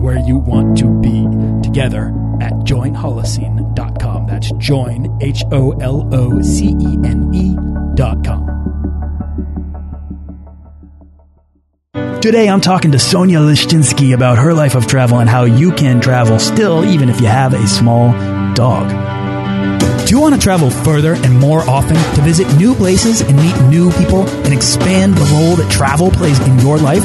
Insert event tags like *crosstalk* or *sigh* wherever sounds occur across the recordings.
where you want to be together at joinholocene.com. That's join, H O L O C E N E.com. Today, I'm talking to Sonia Lishchinsky about her life of travel and how you can travel still, even if you have a small dog. Do you want to travel further and more often to visit new places and meet new people and expand the role that travel plays in your life?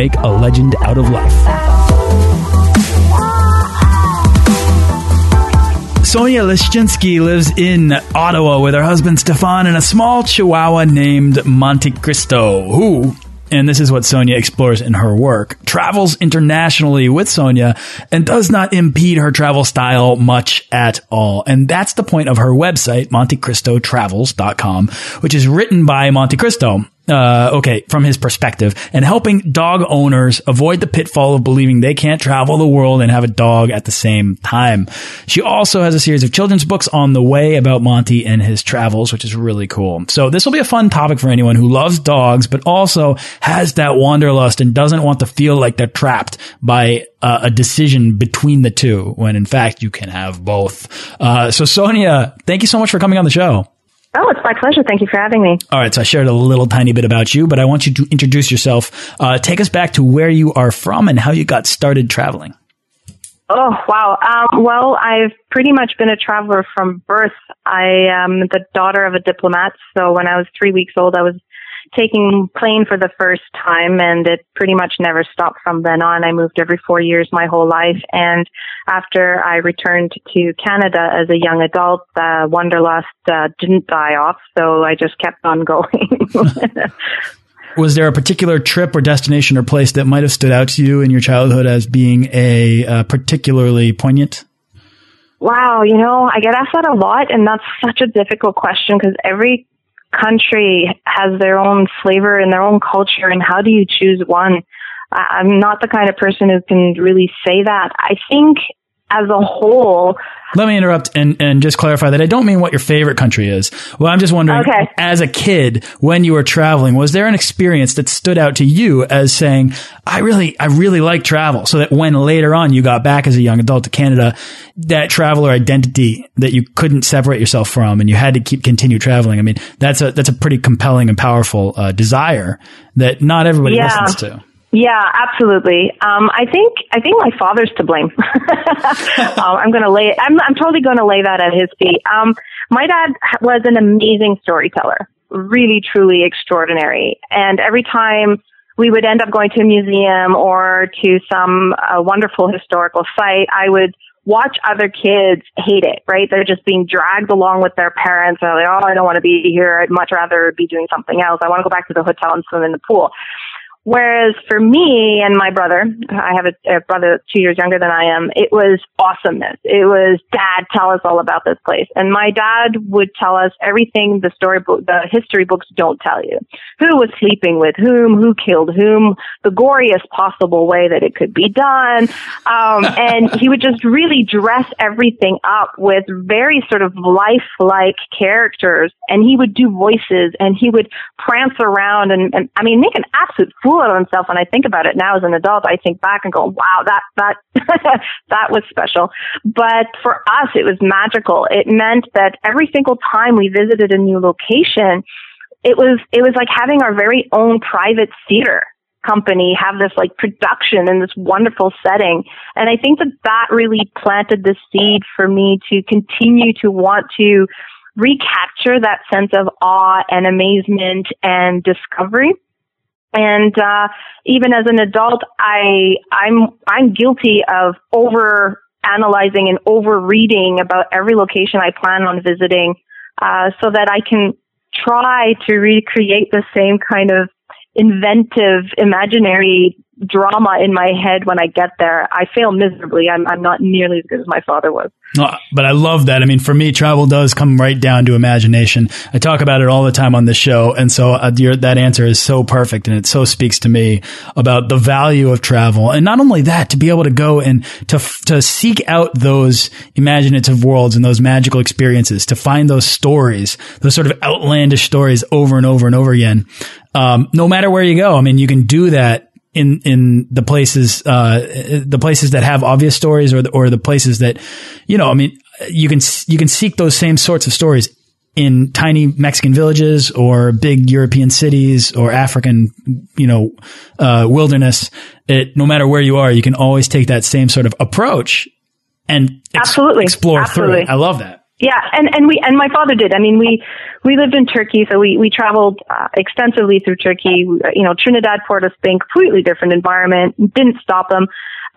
make a legend out of life. Sonia Lishchinsky lives in Ottawa with her husband Stefan and a small chihuahua named Monte Cristo, who, and this is what Sonia explores in her work, travels internationally with Sonia and does not impede her travel style much at all. And that's the point of her website, MonteCristoTravels.com, which is written by Monte Cristo, uh, okay, from his perspective, and helping dog owners avoid the pitfall of believing they can't travel the world and have a dog at the same time. She also has a series of children's books on the way about Monty and his travels, which is really cool. So this will be a fun topic for anyone who loves dogs, but also has that wanderlust and doesn't want to feel like they're trapped by uh, a decision between the two when in fact you can have both. Uh, so Sonia, thank you so much for coming on the show. Oh, it's my pleasure. Thank you for having me. All right, so I shared a little tiny bit about you, but I want you to introduce yourself. Uh, take us back to where you are from and how you got started traveling. Oh, wow. Um, well, I've pretty much been a traveler from birth. I am the daughter of a diplomat. So when I was three weeks old, I was taking plane for the first time and it pretty much never stopped from then on. I moved every four years my whole life. And after I returned to Canada as a young adult, uh, Wanderlust uh, didn't die off. So I just kept on *laughs* going. Was there a particular trip or destination or place that might have stood out to you in your childhood as being a uh, particularly poignant? Wow, you know, I get asked that a lot, and that's such a difficult question because every country has their own flavor and their own culture, and how do you choose one? I'm not the kind of person who can really say that. I think as a whole. Let me interrupt and, and just clarify that I don't mean what your favorite country is. Well, I'm just wondering, okay. as a kid, when you were traveling, was there an experience that stood out to you as saying, I really, I really like travel so that when later on you got back as a young adult to Canada, that traveler identity that you couldn't separate yourself from and you had to keep continue traveling. I mean, that's a, that's a pretty compelling and powerful uh, desire that not everybody yeah. listens to. Yeah, absolutely. Um, I think I think my father's to blame. *laughs* um, I'm going to lay. I'm I'm totally going to lay that at his feet. Um, my dad was an amazing storyteller, really, truly extraordinary. And every time we would end up going to a museum or to some uh, wonderful historical site, I would watch other kids hate it. Right? They're just being dragged along with their parents. And they're like, "Oh, I don't want to be here. I'd much rather be doing something else. I want to go back to the hotel and swim in the pool." Whereas for me and my brother, I have a, a, brother two years younger than I am, it was awesomeness. It was, Dad, tell us all about this place. And my dad would tell us everything the storybook, the history books don't tell you. Who was sleeping with whom, who killed whom, the goriest possible way that it could be done. Um, *laughs* and he would just really dress everything up with very sort of lifelike characters. And he would do voices and he would prance around and, and I mean, make an absolute fool fool out of himself. When I think about it now as an adult, I think back and go, wow, that, that, *laughs* that was special. But for us, it was magical. It meant that every single time we visited a new location, it was, it was like having our very own private theater company have this like production in this wonderful setting. And I think that that really planted the seed for me to continue to want to recapture that sense of awe and amazement and discovery. And uh, even as an adult, I I'm I'm guilty of over analyzing and over reading about every location I plan on visiting, uh, so that I can try to recreate the same kind of inventive, imaginary drama in my head when I get there. I fail miserably. I'm, I'm not nearly as good as my father was. but I love that. I mean, for me, travel does come right down to imagination. I talk about it all the time on the show. And so uh, your, that answer is so perfect. And it so speaks to me about the value of travel. And not only that, to be able to go and to, to seek out those imaginative worlds and those magical experiences, to find those stories, those sort of outlandish stories over and over and over again. Um, no matter where you go. I mean, you can do that in in the places uh, the places that have obvious stories or the, or the places that you know I mean you can you can seek those same sorts of stories in tiny Mexican villages or big European cities or African you know uh, wilderness. It, no matter where you are you can always take that same sort of approach and ex absolutely. explore absolutely. through it. I love that yeah, and and we and my father did. I mean, we we lived in Turkey, so we we traveled uh, extensively through Turkey. You know, Trinidad, Port of Spain, completely different environment. Didn't stop them.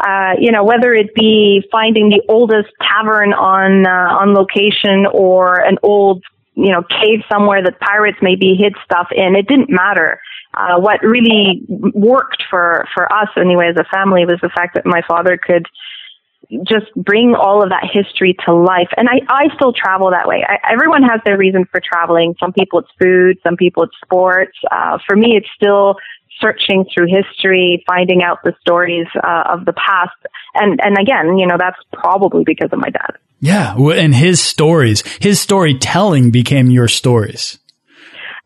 Uh, you know, whether it be finding the oldest tavern on uh, on location or an old you know cave somewhere that pirates maybe hid stuff in, it didn't matter. Uh, what really worked for for us anyway as a family was the fact that my father could just bring all of that history to life. And I, I still travel that way. I, everyone has their reason for traveling. Some people it's food, some people it's sports. Uh, for me, it's still searching through history, finding out the stories uh, of the past. And, and again, you know, that's probably because of my dad. Yeah. And his stories, his storytelling became your stories.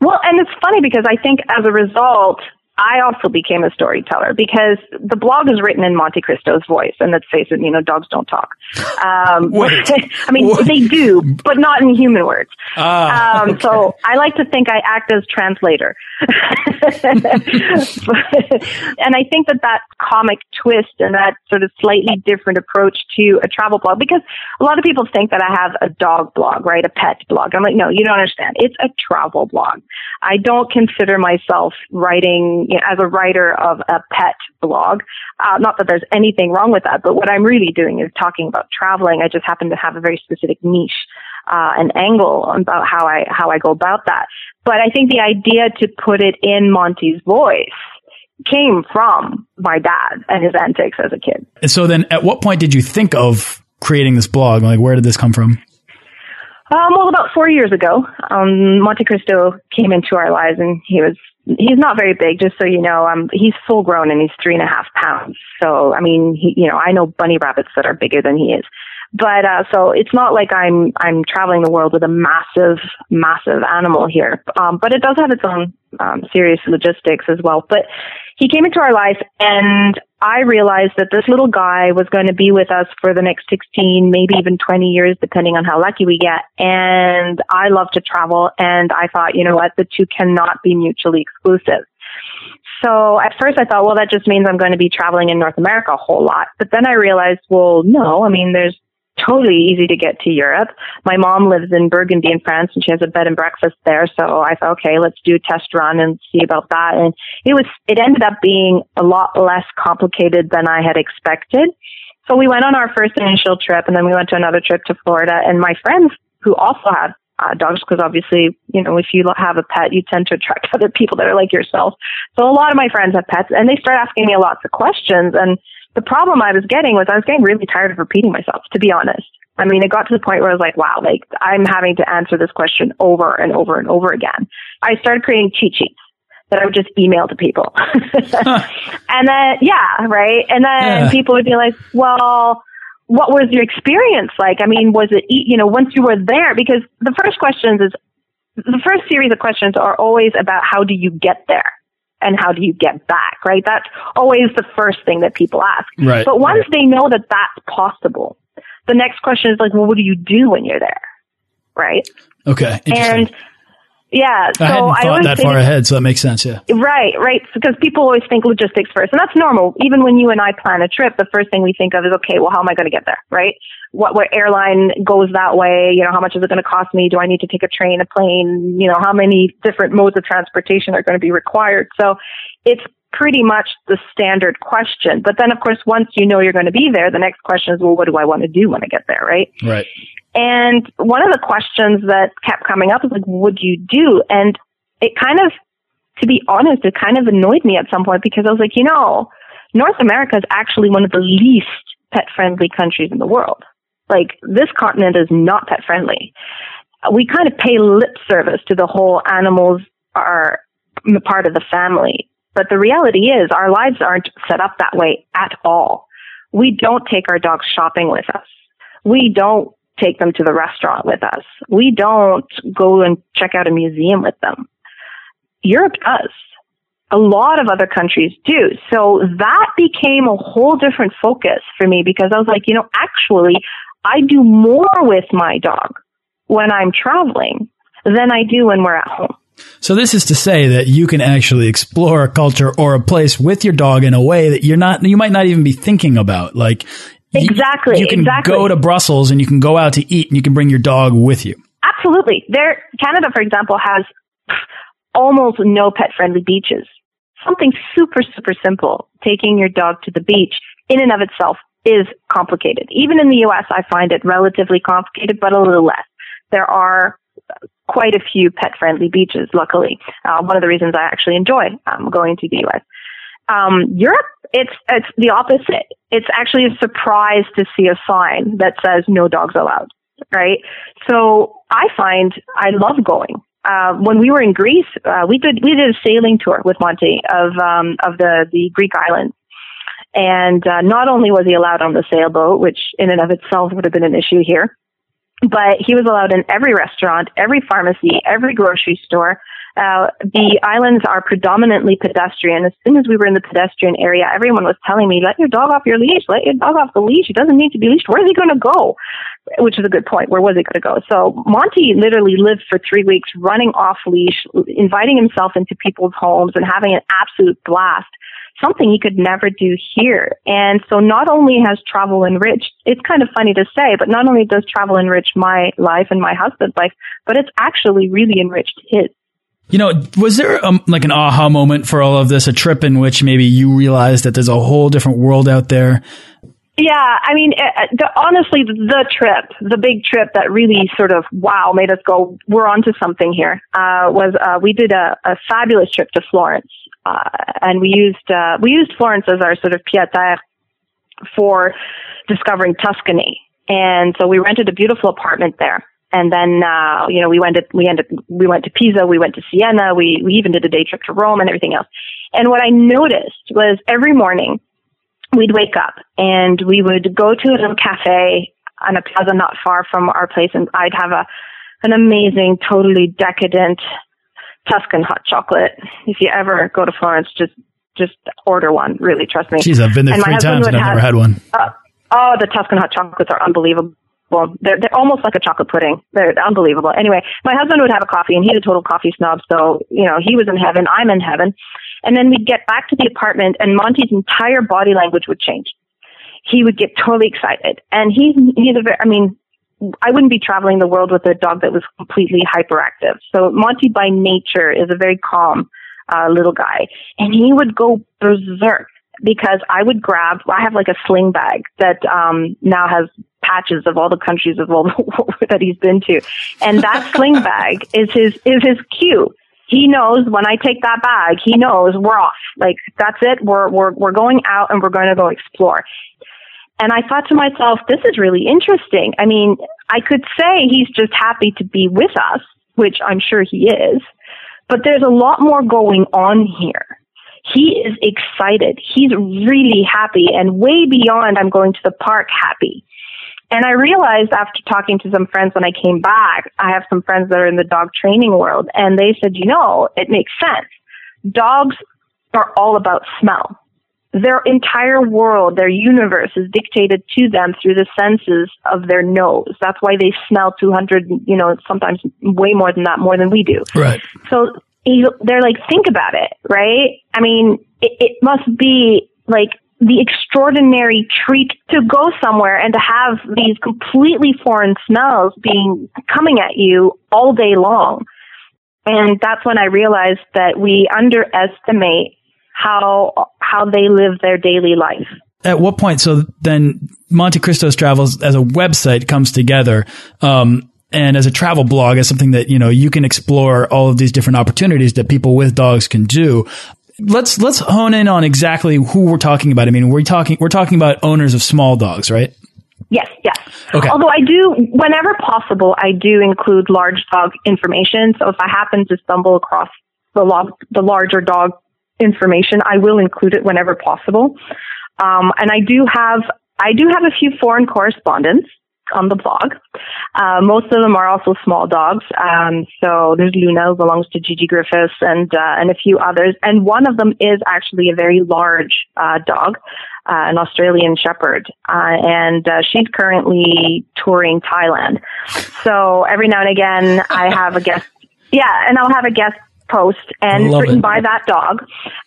Well, and it's funny because I think as a result, I also became a storyteller because the blog is written in Monte Cristo's voice, and let's face it, you know, dogs don't talk. *laughs* Um, *laughs* I mean, they do, but not in human words. Ah, um, okay. So I like to think I act as translator, *laughs* and I think that that comic twist and that sort of slightly different approach to a travel blog, because a lot of people think that I have a dog blog, right, a pet blog. I'm like, no, you don't understand. It's a travel blog. I don't consider myself writing you know, as a writer of a pet blog. Uh, not that there's anything wrong with that, but what I'm really doing is talking about traveling. I just happen to have a very specific niche. Uh, an angle about how I how I go about that, but I think the idea to put it in Monty's voice came from my dad and his antics as a kid. And so then at what point did you think of creating this blog? Like where did this come from? Um, well, about four years ago, um, Monte Cristo came into our lives and he was he's not very big, just so you know. Um, he's full grown and he's three and a half pounds. So, I mean, he, you know, I know bunny rabbits that are bigger than he is. But, uh, so it's not like I'm, I'm traveling the world with a massive, massive animal here. Um, but it does have its own, um, serious logistics as well. But he came into our life and I realized that this little guy was going to be with us for the next 16, maybe even 20 years, depending on how lucky we get. And I love to travel. And I thought, you know what? The two cannot be mutually exclusive. So at first I thought, well, that just means I'm going to be traveling in North America a whole lot. But then I realized, well, no, I mean, there's totally easy to get to Europe. My mom lives in Burgundy in France and she has a bed and breakfast there. So I thought, okay, let's do a test run and see about that. And it was, it ended up being a lot less complicated than I had expected. So we went on our first initial trip and then we went to another trip to Florida and my friends who also have uh, dogs because obviously, you know, if you have a pet, you tend to attract *laughs* other people that are like yourself. So a lot of my friends have pets and they start asking me lots of questions and the problem I was getting was I was getting really tired of repeating myself, to be honest. I mean, it got to the point where I was like, wow, like I'm having to answer this question over and over and over again. I started creating cheat sheets that I would just email to people. *laughs* and then, yeah, right. And then yeah. people would be like, well, what was your experience like? I mean, was it, you know, once you were there? Because the first questions is, the first series of questions are always about how do you get there? and how do you get back, right? That's always the first thing that people ask. Right. But once right. they know that that's possible, the next question is like, well, what do you do when you're there? Right. Okay. And yeah, so I hadn't I thought always that think- far ahead, so that makes sense. Yeah. Right, right. Because people always think logistics first, and that's normal. Even when you and I plan a trip, the first thing we think of is, okay, well, how am I going to get there, right? What, what airline goes that way? You know, how much is it going to cost me? Do I need to take a train, a plane? You know, how many different modes of transportation are going to be required? So it's pretty much the standard question. But then, of course, once you know you're going to be there, the next question is, well, what do I want to do when I get there, right? Right. And one of the questions that kept coming up is like, do you do? And it kind of, to be honest, it kind of annoyed me at some point because I was like, you know, North America is actually one of the least pet friendly countries in the world. Like this continent is not pet friendly. We kind of pay lip service to the whole animals are part of the family. But the reality is our lives aren't set up that way at all. We don't take our dogs shopping with us. We don't take them to the restaurant with us. We don't go and check out a museum with them. Europe does. A lot of other countries do. So that became a whole different focus for me because I was like, you know, actually, I do more with my dog when I'm traveling than I do when we're at home. So this is to say that you can actually explore a culture or a place with your dog in a way that you're not, you might not even be thinking about. Like Exactly, you, can exactly. go to Brussels and you can go out to eat and you can bring your dog with you. Absolutely. There, Canada, for example, has almost no pet friendly beaches. Something super, super simple, taking your dog to the beach in and of itself is complicated. Even in the US, I find it relatively complicated, but a little less. There are quite a few pet friendly beaches, luckily. Uh, one of the reasons I actually enjoy um, going to the US. Um, Europe, it's, it's the opposite. It's actually a surprise to see a sign that says no dogs allowed, right? So I find I love going. Uh, when we were in Greece, uh, we did we did a sailing tour with Monty of um, of the the Greek islands, and uh, not only was he allowed on the sailboat, which in and of itself would have been an issue here, but he was allowed in every restaurant, every pharmacy, every grocery store. Uh, the islands are predominantly pedestrian. As soon as we were in the pedestrian area, everyone was telling me, let your dog off your leash, let your dog off the leash. He doesn't need to be leashed. Where's he going to go? Which is a good point. Where was he going to go? So Monty literally lived for three weeks running off leash, inviting himself into people's homes and having an absolute blast something he could never do here. And so not only has travel enriched, it's kind of funny to say, but not only does travel enrich my life and my husband's life, but it's actually really enriched his. You know, was there um, like an aha moment for all of this? A trip in which maybe you realized that there's a whole different world out there. Yeah, I mean, uh, the, honestly, the trip, the big trip that really sort of wow made us go, we're onto something here. Uh, was uh, we did a, a fabulous trip to Florence, uh, and we used uh, we used Florence as our sort of pied for discovering Tuscany. And so we rented a beautiful apartment there. And then, uh, you know, we went to, we ended, we went to Pisa, we went to Siena, we, we even did a day trip to Rome and everything else. And what I noticed was every morning we'd wake up and we would go to a little cafe on a plaza not far from our place and I'd have a, an amazing, totally decadent Tuscan hot chocolate. If you ever go to Florence, just, just order one. Really, trust me. Jeez, I've been there And three times and I've never had one. uh, oh, the Tuscan hot chocolates are unbelievable. They're they're almost like a chocolate pudding. They're unbelievable. Anyway, my husband would have a coffee, and he's a total coffee snob, so you know he was in heaven. I'm in heaven, and then we'd get back to the apartment, and Monty's entire body language would change. He would get totally excited, and he's he's a very. I mean, I wouldn't be traveling the world with a dog that was completely hyperactive. So Monty by nature is a very calm uh, little guy, and he would go berserk because I would grab. I have like a sling bag that um, now has patches of all the countries of all the *laughs* world that he's been to, and that sling *laughs* bag is his is his cue. He knows when I take that bag, he knows we're off. Like that's it. We're we're we're going out and we're going to go explore. And I thought to myself, this is really interesting. I mean, I could say he's just happy to be with us, which I'm sure he is, but there's a lot more going on here. He is excited. He's really happy and way beyond I'm going to the park happy. And I realized after talking to some friends when I came back, I have some friends that are in the dog training world and they said, you know, it makes sense. Dogs are all about smell. Their entire world, their universe is dictated to them through the senses of their nose. That's why they smell 200, you know, sometimes way more than that, more than we do. Right. So they're like, think about it, right? I mean, it, it must be like the extraordinary treat to go somewhere and to have these completely foreign smells being coming at you all day long. And that's when I realized that we underestimate how how they live their daily life. At what point? So then, Monte Cristo's Travels as a website comes together. Um, and as a travel blog as something that you know you can explore all of these different opportunities that people with dogs can do let's let's hone in on exactly who we're talking about. I mean we're talking we're talking about owners of small dogs right? Yes yes. Okay. Although i do whenever possible i do include large dog information. So if i happen to stumble across the log the larger dog information i will include it whenever possible. Um, and i do have i do have a few foreign correspondents on the blog. Uh, most of them are also small dogs. Um, so there's Luna who belongs to Gigi Griffis and uh, and a few others. And one of them is actually a very large uh, dog, uh, an Australian Shepherd, uh, and uh, she's currently touring Thailand. So every now and again, I have a guest. Yeah, and I'll have a guest post and written it. by that dog.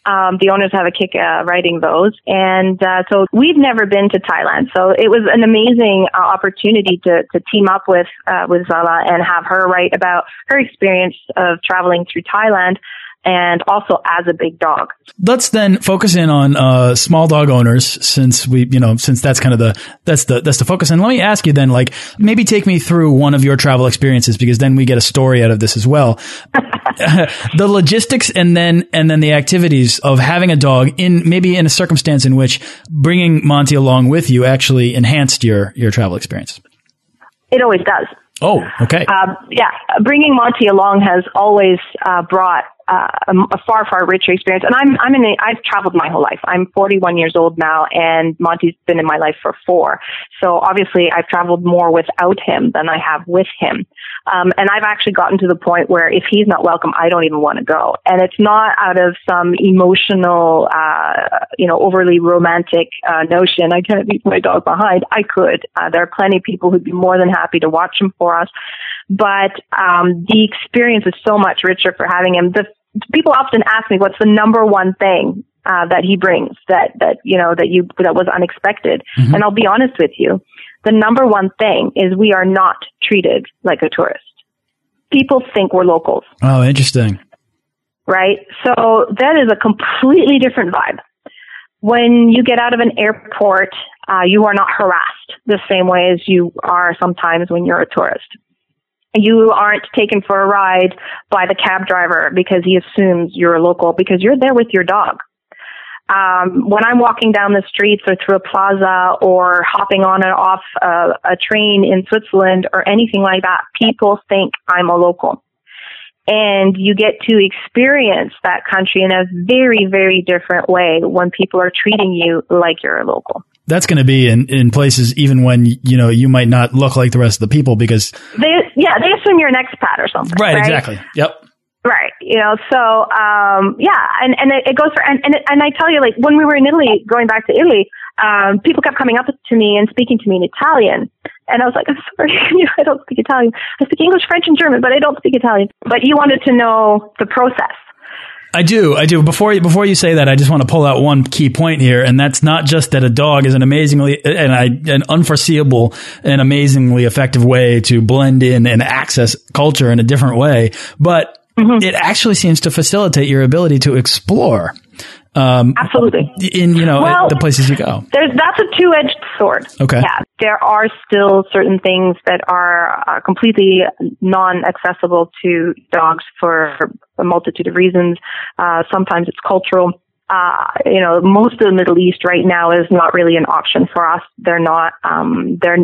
Um, the owners have a kick uh, writing those, and uh, so we've never been to Thailand. So it was an amazing uh, opportunity to to team up with uh, with Zala and have her write about her experience of traveling through Thailand and also as a big dog. Let's then focus in on uh, small dog owners, since we, you know, since that's kind of the that's the that's the focus. And let me ask you then, like, maybe take me through one of your travel experiences because then we get a story out of this as well. *laughs* the logistics and then and then the activities of having a dog in maybe in a circumstance in which bringing Monty along with you actually enhanced your your travel experience. It always does. Oh, okay. Uh, yeah, bringing Monty along has always uh, brought uh, a, far far richer experience. And I'm I'm in a, I've traveled my whole life. I'm 41 years old now, and Monty's been in my life for four. So obviously, I've traveled more without him than I have with him. Um, and I've actually gotten to the point where if he's not welcome, I don't even want to go. And it's not out of some emotional, uh, you know, overly romantic uh, notion. I can't leave my dog behind. I could. Uh, there are plenty of people who'd be more than happy to watch him for us. But um, the experience is so much richer for having him. The people often ask me what's the number one thing uh, that he brings that that you know that you that was unexpected. Mm-hmm. And I'll be honest with you, the number one thing is we are not treated like a tourist. People think we're locals. Oh, interesting. Right. So that is a completely different vibe. When you get out of an airport, uh, you are not harassed the same way as you are sometimes when you're a tourist you aren't taken for a ride by the cab driver because he assumes you're a local because you're there with your dog. Um, when I'm walking down the streets or through a plaza or hopping on and off a, a train in Switzerland or anything like that, people think I'm a local. And you get to experience that country in a very, very different way when people are treating you like you're a local that's going to be in, in places even when you know you might not look like the rest of the people because they yeah they assume you're an expat or something right, right? exactly yep right you know so um yeah and and it, it goes for and and, it, and I tell you like when we were in Italy going back to Italy um people kept coming up to me and speaking to me in Italian and I was like, I'm sorry, *laughs* I don't speak Italian. I speak English, French, and German, but I don't speak Italian. But you wanted to know the process. I do, I do. Before you, before you say that, I just want to pull out one key point here, and that's not just that a dog is an amazingly and I, an unforeseeable and amazingly effective way to blend in and access culture in a different way, but mm -hmm. it actually seems to facilitate your ability to explore. Um, Absolutely. In you know well, the places you go. There's that's a two edged sword. Okay. Yeah, there are still certain things that are uh, completely non accessible to dogs for a multitude of reasons. Uh, sometimes it's cultural. Uh, you know, most of the Middle East right now is not really an option for us. They're not, um, there,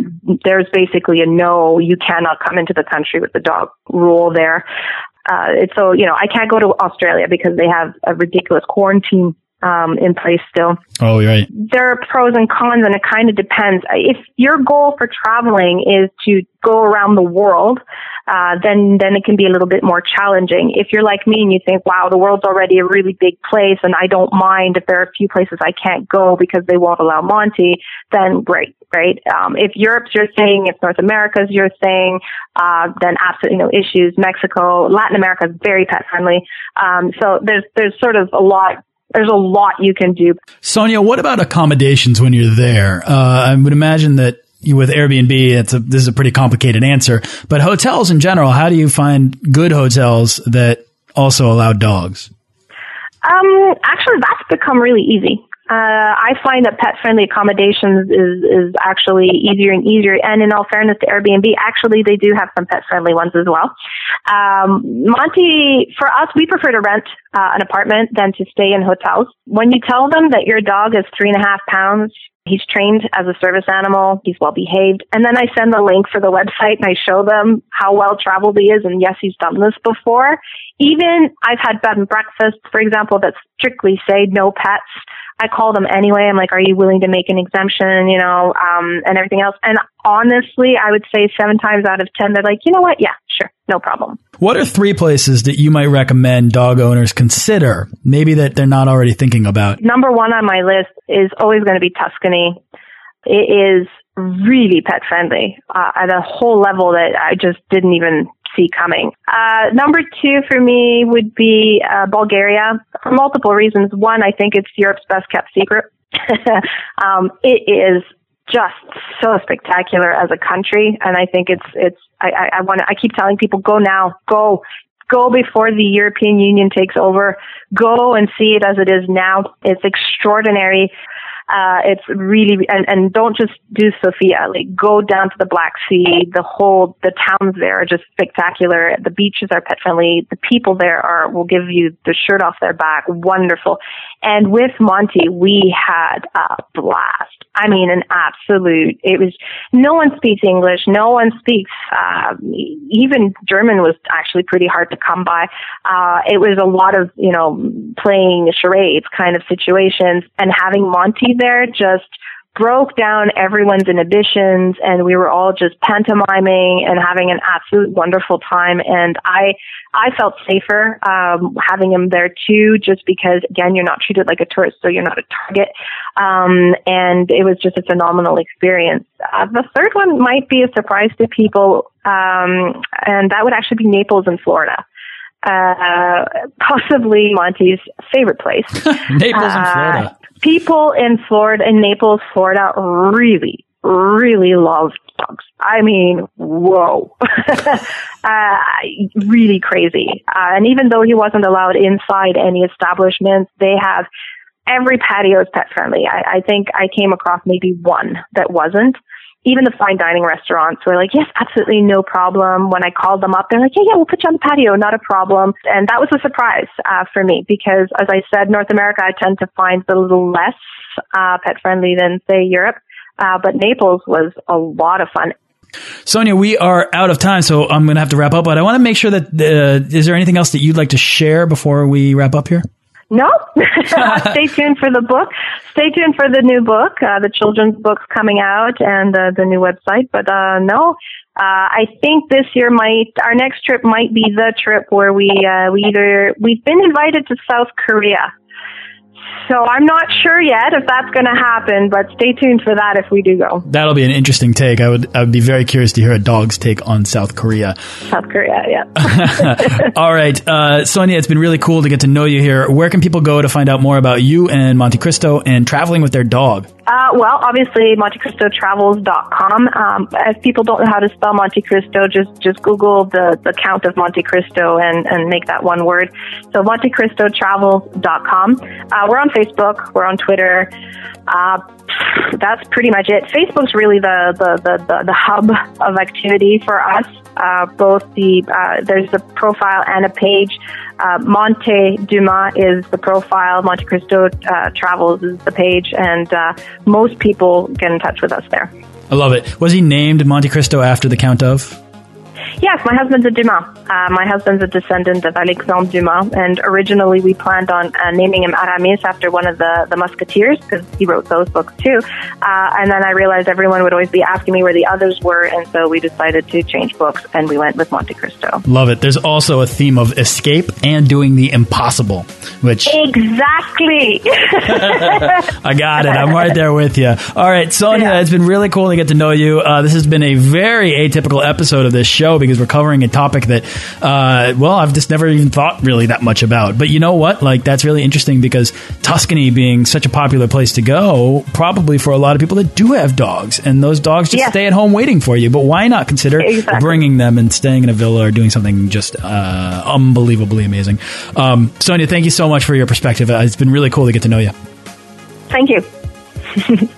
there's basically a no, you cannot come into the country with the dog rule there. Uh, it's so, you know, I can't go to Australia because they have a ridiculous quarantine um, in place still. Oh, right. There are pros and cons, and it kind of depends. If your goal for traveling is to go around the world, uh, then then it can be a little bit more challenging. If you're like me and you think, "Wow, the world's already a really big place, and I don't mind if there are a few places I can't go because they won't allow Monty," then great, right? Um, if Europe's your thing, if North America's your thing, uh, then absolutely no issues. Mexico, Latin America is very pet friendly. Um, so there's there's sort of a lot there's a lot you can do. Sonia, what about accommodations when you're there? Uh, I would imagine that with Airbnb, it's a, this is a pretty complicated answer, but hotels in general, how do you find good hotels that also allow dogs? Um, actually, that's become really easy. Uh, I find that pet friendly accommodations is, is actually easier and easier. And in all fairness to Airbnb, actually they do have some pet friendly ones as well. Um, Monty, for us, we prefer to rent uh, an apartment than to stay in hotels. When you tell them that your dog is three and a half pounds, he's trained as a service animal, he's well behaved, and then I send the link for the website and I show them how well traveled he is, and yes, he's done this before. Even I've had bed and breakfast, for example, that strictly say no pets I call them anyway. I'm like, are you willing to make an exemption, you know, um, and everything else. And honestly, I would say seven times out of 10, they're like, you know what? Yeah, sure. No problem. What are three places that you might recommend dog owners consider? Maybe that they're not already thinking about. Number one on my list is always going to be Tuscany. It is really pet friendly uh, at a whole level that I just didn't even see coming. Uh, number two for me would be uh, Bulgaria for multiple reasons. One, I think it's Europe's best kept secret. *laughs* um, it is just so spectacular as a country, and I think it's it's. I, I, I want. To I keep telling people, go now, go go before the European Union takes over. Go and see it as it is now. It's extraordinary. Uh, it's really, and, and don't just do Sofia, like go down to the Black Sea. The whole, the towns there are just spectacular. The beaches are pet friendly. The people there are, will give you the shirt off their back. Wonderful. And with Monty, we had a blast. I mean, an absolute, it was, no one speaks English. No one speaks, uh, even German was actually pretty hard to come by. Uh, it was a lot of, you know, playing charades kind of situations and having Monty there just broke down everyone's inhibitions and we were all just pantomiming and having an absolute wonderful time. And i i felt safer um having him there too just because again you're not treated like a tourist so you're not a target. Um and it was just a phenomenal experience. Uh, the third one might be a surprise to people um and that would actually be naples in florida uh, possibly Monty's favorite place. *laughs* Naples in uh, Florida people in Florida, in Naples, Florida, really, really love dogs. I mean, whoa. *laughs* uh, really crazy. Uh, and even though he wasn't allowed inside any establishments, they have every patio is pet friendly. I, I think I came across maybe one that wasn't even the fine dining restaurants were like, yes, absolutely no problem. When I called them up, they're like, yeah, yeah, we'll put you on the patio, not a problem. And that was a surprise uh, for me because, as I said, North America I tend to find a little less uh, pet friendly than say Europe. Uh, but Naples was a lot of fun. Sonia, we are out of time, so I'm going to have to wrap up. But I want to make sure that uh, is there anything else that you'd like to share before we wrap up here? No. *laughs* Stay tuned for the book. Stay tuned for the new book, uh, the children's book's coming out and uh, the new website. But uh, no, uh, I think this year might our next trip might be the trip where we uh, we either we've been invited to South Korea so I'm not sure yet if that's going to happen, but stay tuned for that if we do go. That'll be an interesting take. I would I would be very curious to hear a dog's take on South Korea. South Korea, yeah. *laughs* *laughs* All right, uh, Sonia, it's been really cool to get to know you here. Where can people go to find out more about you and Monte Cristo and traveling with their dog? Uh, well, obviously, MonteCristoTravels.com. Um, if people don't know how to spell Monte Cristo, just just Google the, the Count of Monte Cristo and, and make that one word. So MonteCristoTravels.com. Uh, we're on Facebook. We're on Twitter. Uh, that's pretty much it. Facebook's really the, the, the, the, the hub of activity for us. Uh, both the, uh, there's a profile and a page. Uh, Monte Dumas is the profile. Monte Cristo uh, Travels is the page. And uh, most people get in touch with us there. I love it. Was he named Monte Cristo after the Count of? Yes, my husband's a Dumas. Uh, my husband's a descendant of Alexandre Dumas, and originally we planned on uh, naming him Aramis after one of the, the Musketeers because he wrote those books too. Uh, and then I realized everyone would always be asking me where the others were, and so we decided to change books, and we went with Monte Cristo. Love it. There's also a theme of escape and doing the impossible, which exactly. *laughs* I got it. I'm right there with you. All right, Sonia, yeah. it's been really cool to get to know you. Uh, this has been a very atypical episode of this show because we're covering a topic that, uh, well, I've just never even thought really that much about. But you know what? Like, that's really interesting because Tuscany being such a popular place to go, probably for a lot of people that do have dogs, and those dogs just stay at home waiting for you. But why not consider exactly. bringing them and staying in a villa or doing something just uh, unbelievably amazing? Um, Sonia, thank you so much for your perspective. Uh, it's been really cool to get to know you. Thank you. *laughs*